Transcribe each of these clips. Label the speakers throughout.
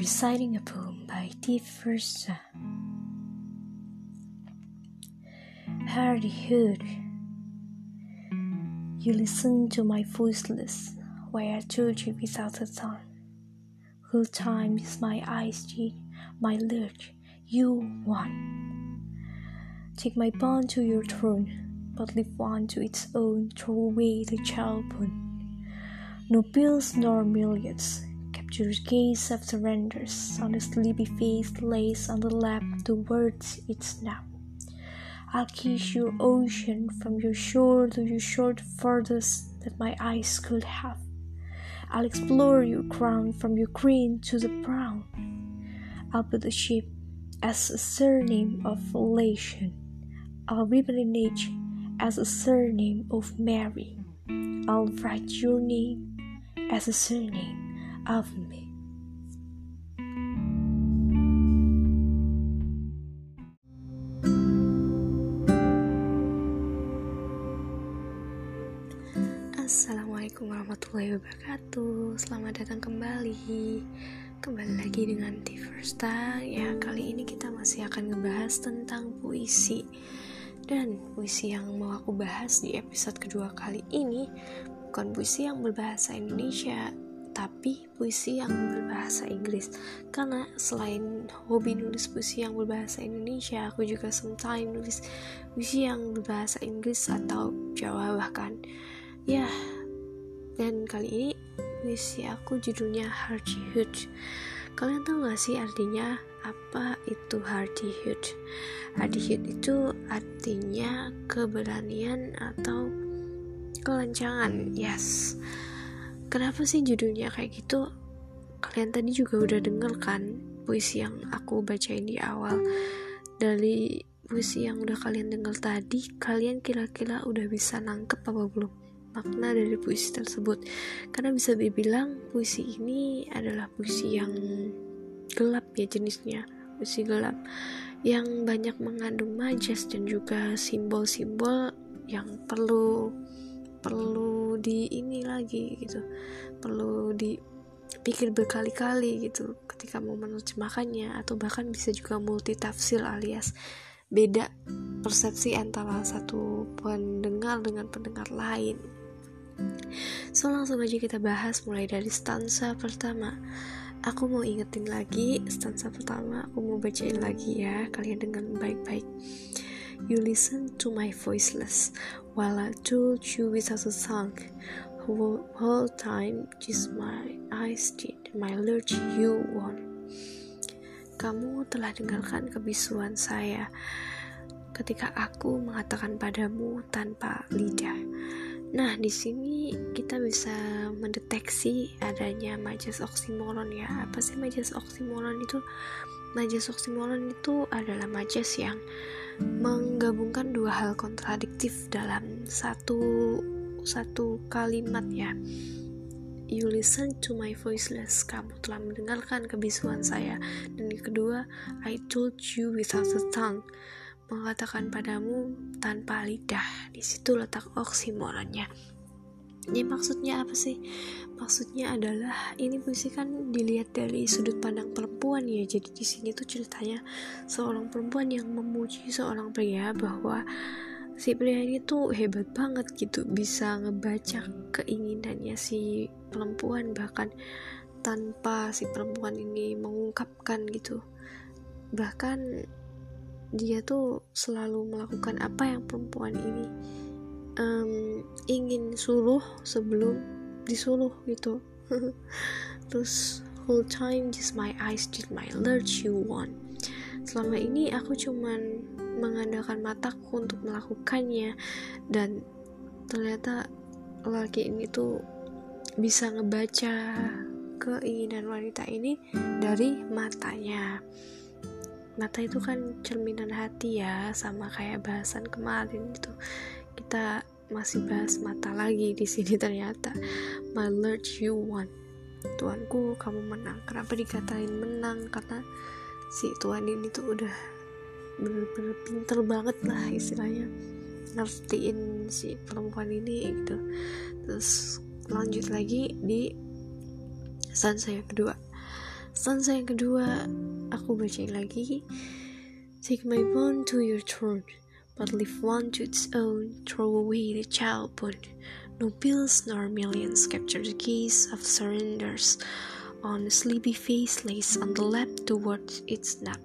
Speaker 1: reciting a poem by T. Versa. Hardihood, you listen to my voiceless, where I told you without a tongue. Whole time is my eyes my lurch, you won. Take my bond to your throne, but leave one to its own, throw away the child No bills nor millions, capture gaze of surrenders on the sleepy face lays on the lap towards its nap. I'll kiss your ocean from your shore to your shore the furthest that my eyes could have. I'll explore your crown from your green to the brown. I'll put the ship as a surname of elation. I'll lineage as a surname of Mary. I'll write your name as a surname
Speaker 2: Assalamualaikum warahmatullahi wabarakatuh. Selamat datang kembali. Kembali lagi dengan Tiversta Ya kali ini kita masih akan ngebahas tentang puisi. Dan puisi yang mau aku bahas di episode kedua kali ini bukan puisi yang berbahasa Indonesia tapi puisi yang berbahasa Inggris. Karena selain hobi nulis puisi yang berbahasa Indonesia aku juga sometimes nulis puisi yang berbahasa Inggris atau Jawa bahkan. Ya dan kali ini puisi aku judulnya Hardihood kalian tahu gak sih artinya apa itu Hardihood Hardihood itu artinya keberanian atau kelancangan. Yes kenapa sih judulnya kayak gitu? Kalian tadi juga udah denger kan puisi yang aku bacain di awal. Dari puisi yang udah kalian denger tadi kalian kira-kira udah bisa nangkep apa belum makna dari puisi tersebut? Karena bisa dibilang puisi ini adalah puisi yang gelap ya jenisnya. Puisi gelap yang banyak mengandung majas dan juga simbol-simbol yang perlu perlu di ini lagi gitu. Perlu dipikir berkali-kali gitu ketika mau menerjemahkannya atau bahkan bisa juga multi tafsir alias beda persepsi antara satu pendengar dengan pendengar lain. So langsung aja kita bahas mulai dari stanza pertama. Aku mau ingetin lagi stanza pertama aku mau bacain lagi ya kalian dengan baik-baik You listen to my voiceless while I told you without a song. Whole, time just my eyes did my lurch you won. Kamu telah dengarkan kebisuan saya ketika aku mengatakan padamu tanpa lidah. Nah, di sini kita bisa mendeteksi adanya majas oksimoron ya. Apa sih majas oksimoron itu? Majas oksimoron itu adalah majas yang menggabungkan dua hal kontradiktif dalam satu satu kalimat ya. You listen to my voiceless. Kamu telah mendengarkan kebisuan saya. Dan yang kedua, I told you without a tongue. Mengatakan padamu tanpa lidah. Di situ letak oksimoronnya. Ini maksudnya apa sih? Maksudnya adalah ini puisi kan dilihat dari sudut pandang perempuan ya. Jadi di sini tuh ceritanya seorang perempuan yang memuji seorang pria bahwa si pria ini tuh hebat banget gitu bisa ngebaca keinginannya si perempuan bahkan tanpa si perempuan ini mengungkapkan gitu. Bahkan dia tuh selalu melakukan apa yang perempuan ini um, ingin suruh sebelum disuruh gitu. Terus whole time just my eyes did my lurch you want. Selama ini aku cuman mengandalkan mataku untuk melakukannya dan ternyata laki ini tuh bisa ngebaca keinginan wanita ini dari matanya. Mata itu kan cerminan hati ya sama kayak bahasan kemarin itu kita masih bahas mata lagi di sini ternyata. My lord you won. Tuanku kamu menang. Kenapa dikatain menang? Karena si tuan ini tuh udah bener-bener pinter banget lah istilahnya. Ngertiin si perempuan ini gitu. Terus lanjut lagi di stanza yang kedua. Stanza yang kedua aku baca lagi. Take my bone to your throne but leave one to its own throw away the child no bills nor millions capture the keys of surrenders. On sleepy face lays on the lap towards its nap.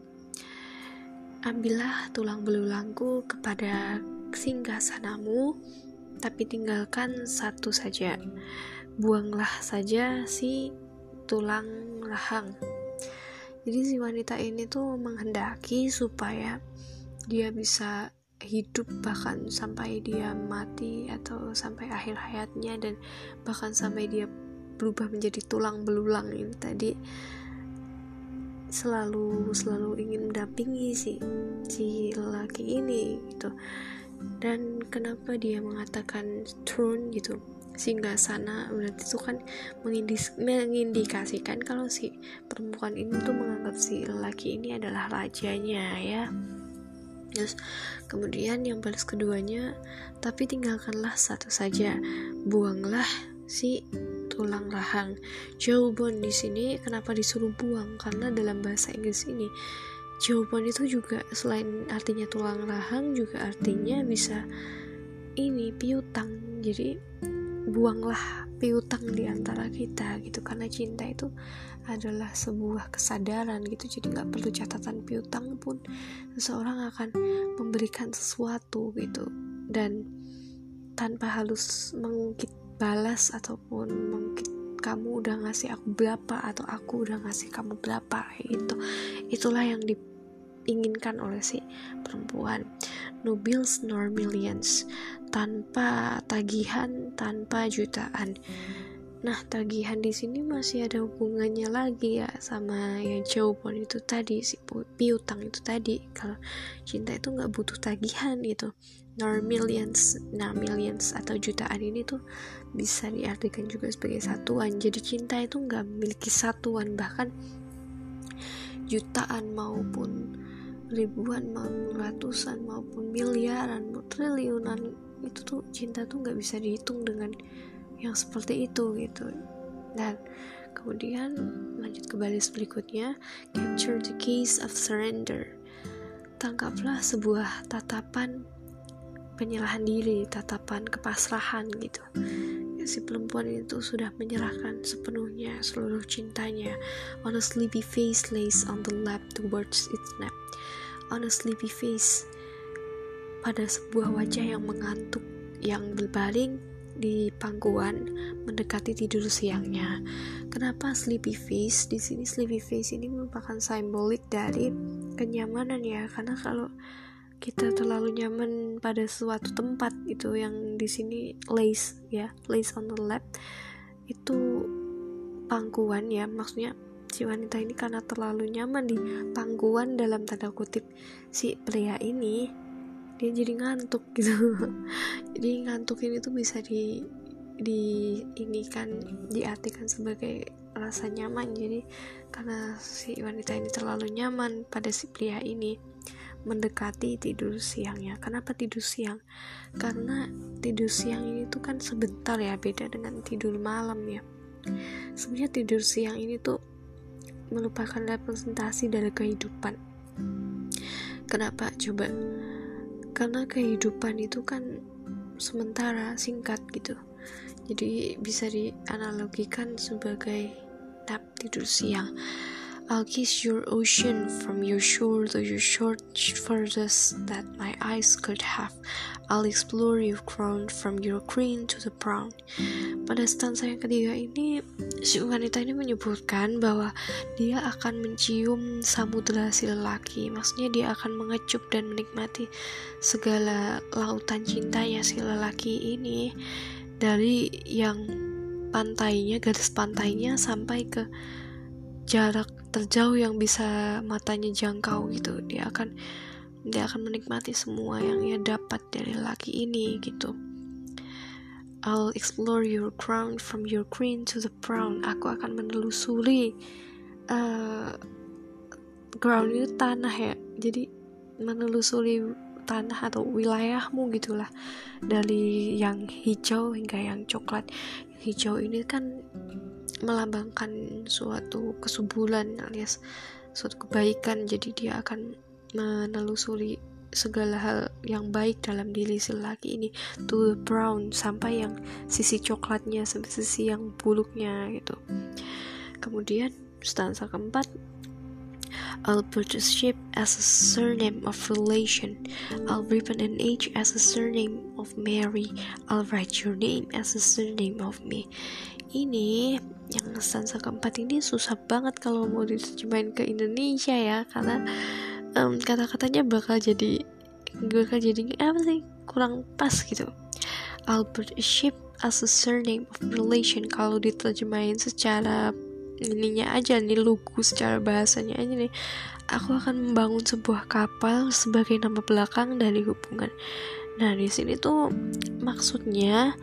Speaker 2: Ambillah tulang belulangku kepada singgah sanamu tapi tinggalkan satu saja. Buanglah saja si tulang rahang. Jadi si wanita ini tuh menghendaki supaya dia bisa hidup bahkan sampai dia mati atau sampai akhir hayatnya dan bahkan sampai dia berubah menjadi tulang belulang ini tadi selalu selalu ingin mendampingi si si lelaki ini gitu. Dan kenapa dia mengatakan throne gitu? Sehingga sana berarti itu kan mengindikasikan kalau si perempuan ini tuh menganggap si lelaki ini adalah rajanya ya terus kemudian yang balas keduanya tapi tinggalkanlah satu saja. Buanglah si tulang rahang. Jawaban di sini kenapa disuruh buang? Karena dalam bahasa Inggris ini jawaban itu juga selain artinya tulang rahang juga artinya bisa ini piutang. Jadi buanglah piutang di antara kita gitu. Karena cinta itu adalah sebuah kesadaran gitu. Jadi nggak perlu catatan piutang pun seseorang akan memberikan sesuatu gitu. Dan tanpa halus mengungkit balas ataupun mengungkit kamu udah ngasih aku berapa atau aku udah ngasih kamu berapa itu itulah yang diinginkan oleh si perempuan no bills nor millions tanpa tagihan, tanpa jutaan. Nah, tagihan di sini masih ada hubungannya lagi ya sama yang jawaban itu tadi, si piutang itu tadi. Kalau cinta itu nggak butuh tagihan gitu. Nor millions, nah millions atau jutaan ini tuh bisa diartikan juga sebagai satuan. Jadi cinta itu nggak memiliki satuan, bahkan jutaan maupun ribuan maupun ratusan maupun miliaran triliunan itu tuh cinta tuh nggak bisa dihitung dengan yang seperti itu gitu. Dan kemudian lanjut ke baris berikutnya capture the case of surrender. Tangkaplah sebuah tatapan penyerahan diri tatapan kepasrahan gitu. Ya, si perempuan itu sudah menyerahkan sepenuhnya seluruh cintanya. On a sleepy face lays on the lap towards its nap on a sleepy face pada sebuah wajah yang mengantuk yang berbaring di pangkuan mendekati tidur siangnya. Kenapa sleepy face? Di sini sleepy face ini merupakan simbolik dari kenyamanan ya, karena kalau kita terlalu nyaman pada suatu tempat itu yang di sini lace ya, lace on the lap itu pangkuan ya, maksudnya si wanita ini karena terlalu nyaman di pangkuan dalam tanda kutip si pria ini dia jadi ngantuk gitu. Jadi ngantuk ini tuh bisa di di ini kan diartikan sebagai rasa nyaman. Jadi karena si wanita ini terlalu nyaman pada si pria ini mendekati tidur siangnya. Kenapa tidur siang? Karena tidur siang ini tuh kan sebentar ya beda dengan tidur malam ya. Sebenarnya tidur siang ini tuh merupakan representasi dari kehidupan. Kenapa? Coba. Karena kehidupan itu kan sementara singkat gitu. Jadi bisa dianalogikan sebagai tap tidur siang I'll kiss your ocean from your shore to your short furthest that my eyes could have. I'll explore your crown from your crane to the crown. Pada stanza yang ketiga ini, si wanita ini menyebutkan bahwa dia akan mencium samudera si lelaki. Maksudnya dia akan mengecup dan menikmati segala lautan cintanya si lelaki ini dari yang pantainya, garis pantainya sampai ke jarak terjauh yang bisa matanya jangkau gitu. Dia akan dia akan menikmati semua yang ia dapat dari laki ini gitu. I'll explore your crown from your queen to the crown. Aku akan menelusuri uh, ground itu tanah ya. Jadi menelusuri tanah atau wilayahmu gitulah. Dari yang hijau hingga yang coklat. Hijau ini kan melambangkan suatu kesuburan alias suatu kebaikan jadi dia akan menelusuri segala hal yang baik dalam diri si laki ini to the brown sampai yang sisi coklatnya sampai sisi yang buluknya gitu kemudian stanza keempat I'll put a ship as a surname of relation. I'll ribbon an age as a surname of Mary. I'll write your name as a surname of me. Ini yang stanza keempat ini susah banget kalau mau diterjemahin ke Indonesia ya karena um, kata-katanya bakal jadi bakal jadi apa sih kurang pas gitu. I'll put a ship as a surname of relation kalau diterjemahin secara ininya aja nih lugu secara bahasanya aja nih aku akan membangun sebuah kapal sebagai nama belakang dari hubungan nah di sini tuh maksudnya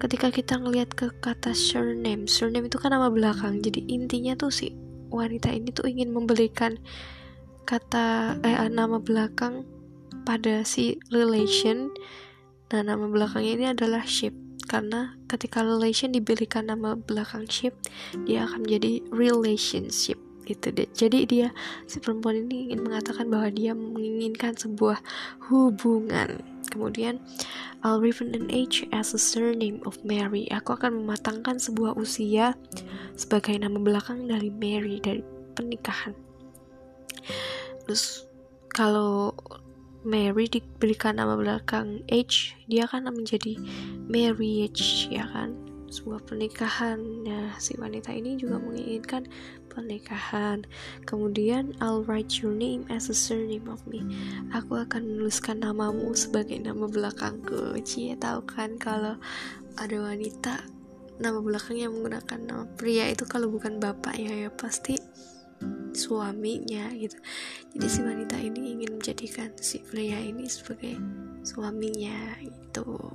Speaker 2: ketika kita ngelihat ke kata surname surname itu kan nama belakang. Jadi intinya tuh si wanita ini tuh ingin memberikan kata eh nama belakang pada si relation. Nah nama belakangnya ini adalah ship. Karena ketika relation diberikan nama belakang ship dia akan menjadi relationship gitu jadi dia si perempuan ini ingin mengatakan bahwa dia menginginkan sebuah hubungan. Kemudian I'll refer an age as a surname of Mary. Aku akan mematangkan sebuah usia sebagai nama belakang dari Mary dari pernikahan. Terus kalau Mary diberikan nama belakang H dia kan menjadi marriage ya kan sebuah pernikahan. Nah si wanita ini juga menginginkan pernikahan. Kemudian I'll write your name as a surname of me. Aku akan menuliskan namamu sebagai nama belakangku. Cie tahu kan kalau ada wanita nama belakangnya menggunakan nama pria itu kalau bukan bapaknya ya pasti suaminya gitu. Jadi si wanita ini ingin menjadikan si pria ini sebagai suaminya gitu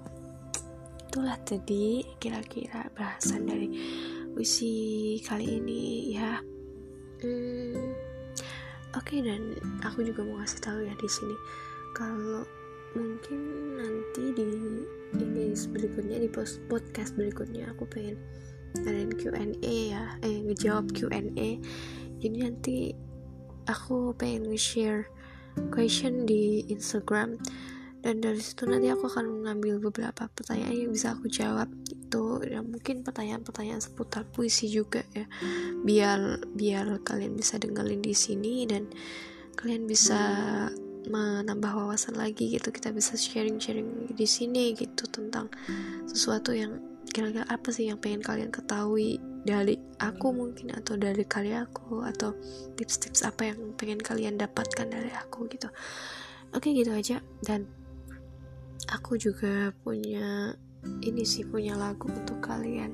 Speaker 2: itulah tadi kira-kira bahasan dari usi kali ini ya. Hmm, oke okay, dan aku juga mau kasih tahu ya di sini kalau mungkin nanti di ini berikutnya di post podcast berikutnya aku pengen ada Q&A ya eh ngejawab Q&A jadi nanti aku pengen nge-share question di Instagram dan dari situ nanti aku akan mengambil beberapa pertanyaan yang bisa aku jawab itu dan mungkin pertanyaan-pertanyaan seputar puisi juga ya. Biar biar kalian bisa dengerin di sini dan kalian bisa menambah wawasan lagi gitu. Kita bisa sharing-sharing di sini gitu tentang sesuatu yang kira-kira apa sih yang pengen kalian ketahui dari aku mungkin atau dari karya aku atau tips-tips apa yang pengen kalian dapatkan dari aku gitu. Oke gitu aja. Dan aku juga punya ini sih punya lagu untuk kalian.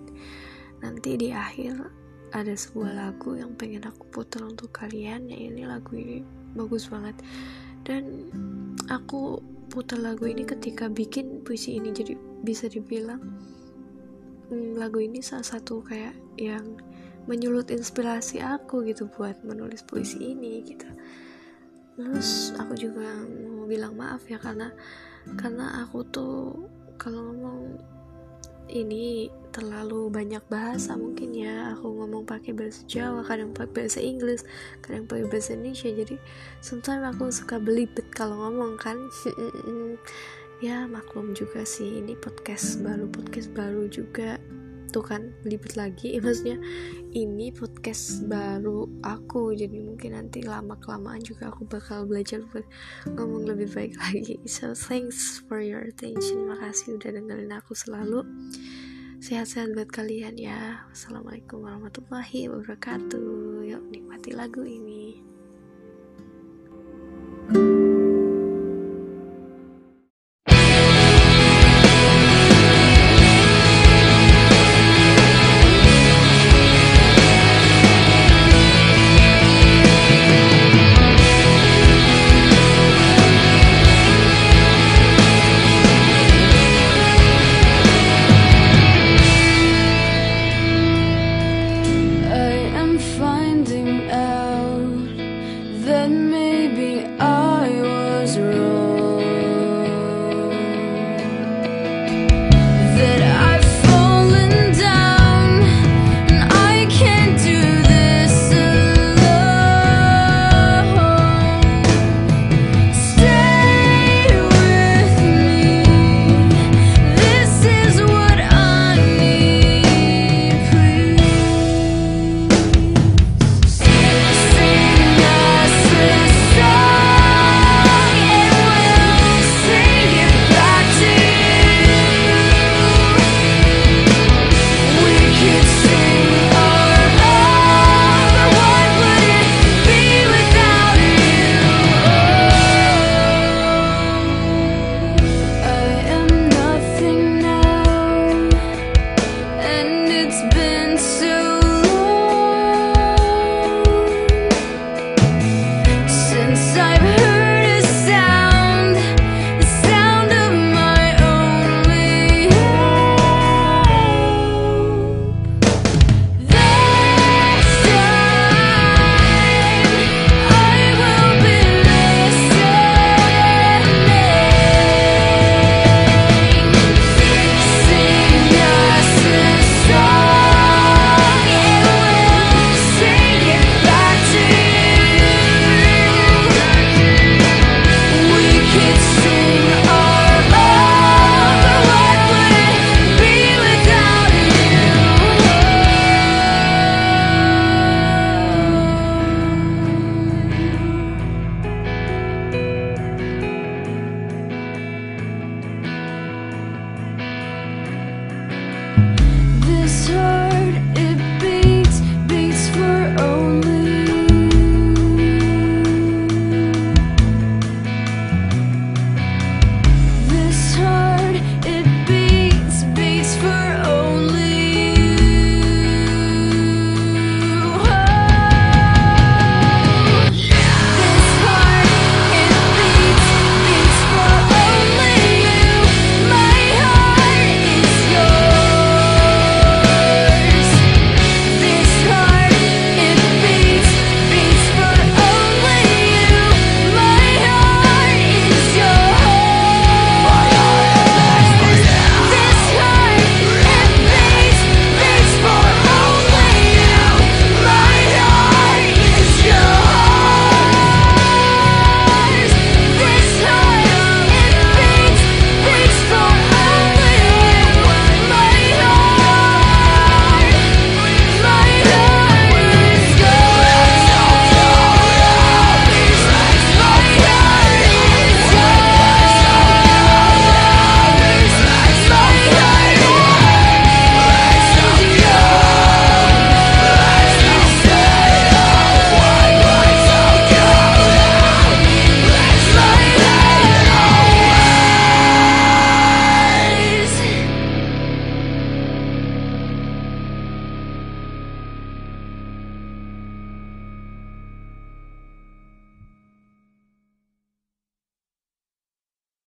Speaker 2: Nanti di akhir ada sebuah lagu yang pengen aku putar untuk kalian. Ya ini lagu ini bagus banget. Dan aku putar lagu ini ketika bikin puisi ini jadi bisa dibilang hmm, lagu ini salah satu kayak yang menyulut inspirasi aku gitu buat menulis puisi ini gitu. Terus aku juga mau bilang maaf ya karena karena aku tuh kalau ngomong ini terlalu banyak bahasa mungkin ya. Aku ngomong pakai bahasa Jawa kadang pakai bahasa Inggris kadang pakai bahasa Indonesia. Jadi sometimes aku suka belibet kalau ngomong kan. Ya maklum juga sih ini podcast baru podcast baru juga tuh kan belibet lagi. Maksudnya ini podcast baru aku jadi mungkin nanti lama kelamaan juga aku bakal belajar buat ngomong lebih baik lagi. So thanks for your attention. Makasih udah dengerin aku selalu. Sehat-sehat buat kalian ya. Wassalamualaikum warahmatullahi wabarakatuh. Yuk nikmati lagu ini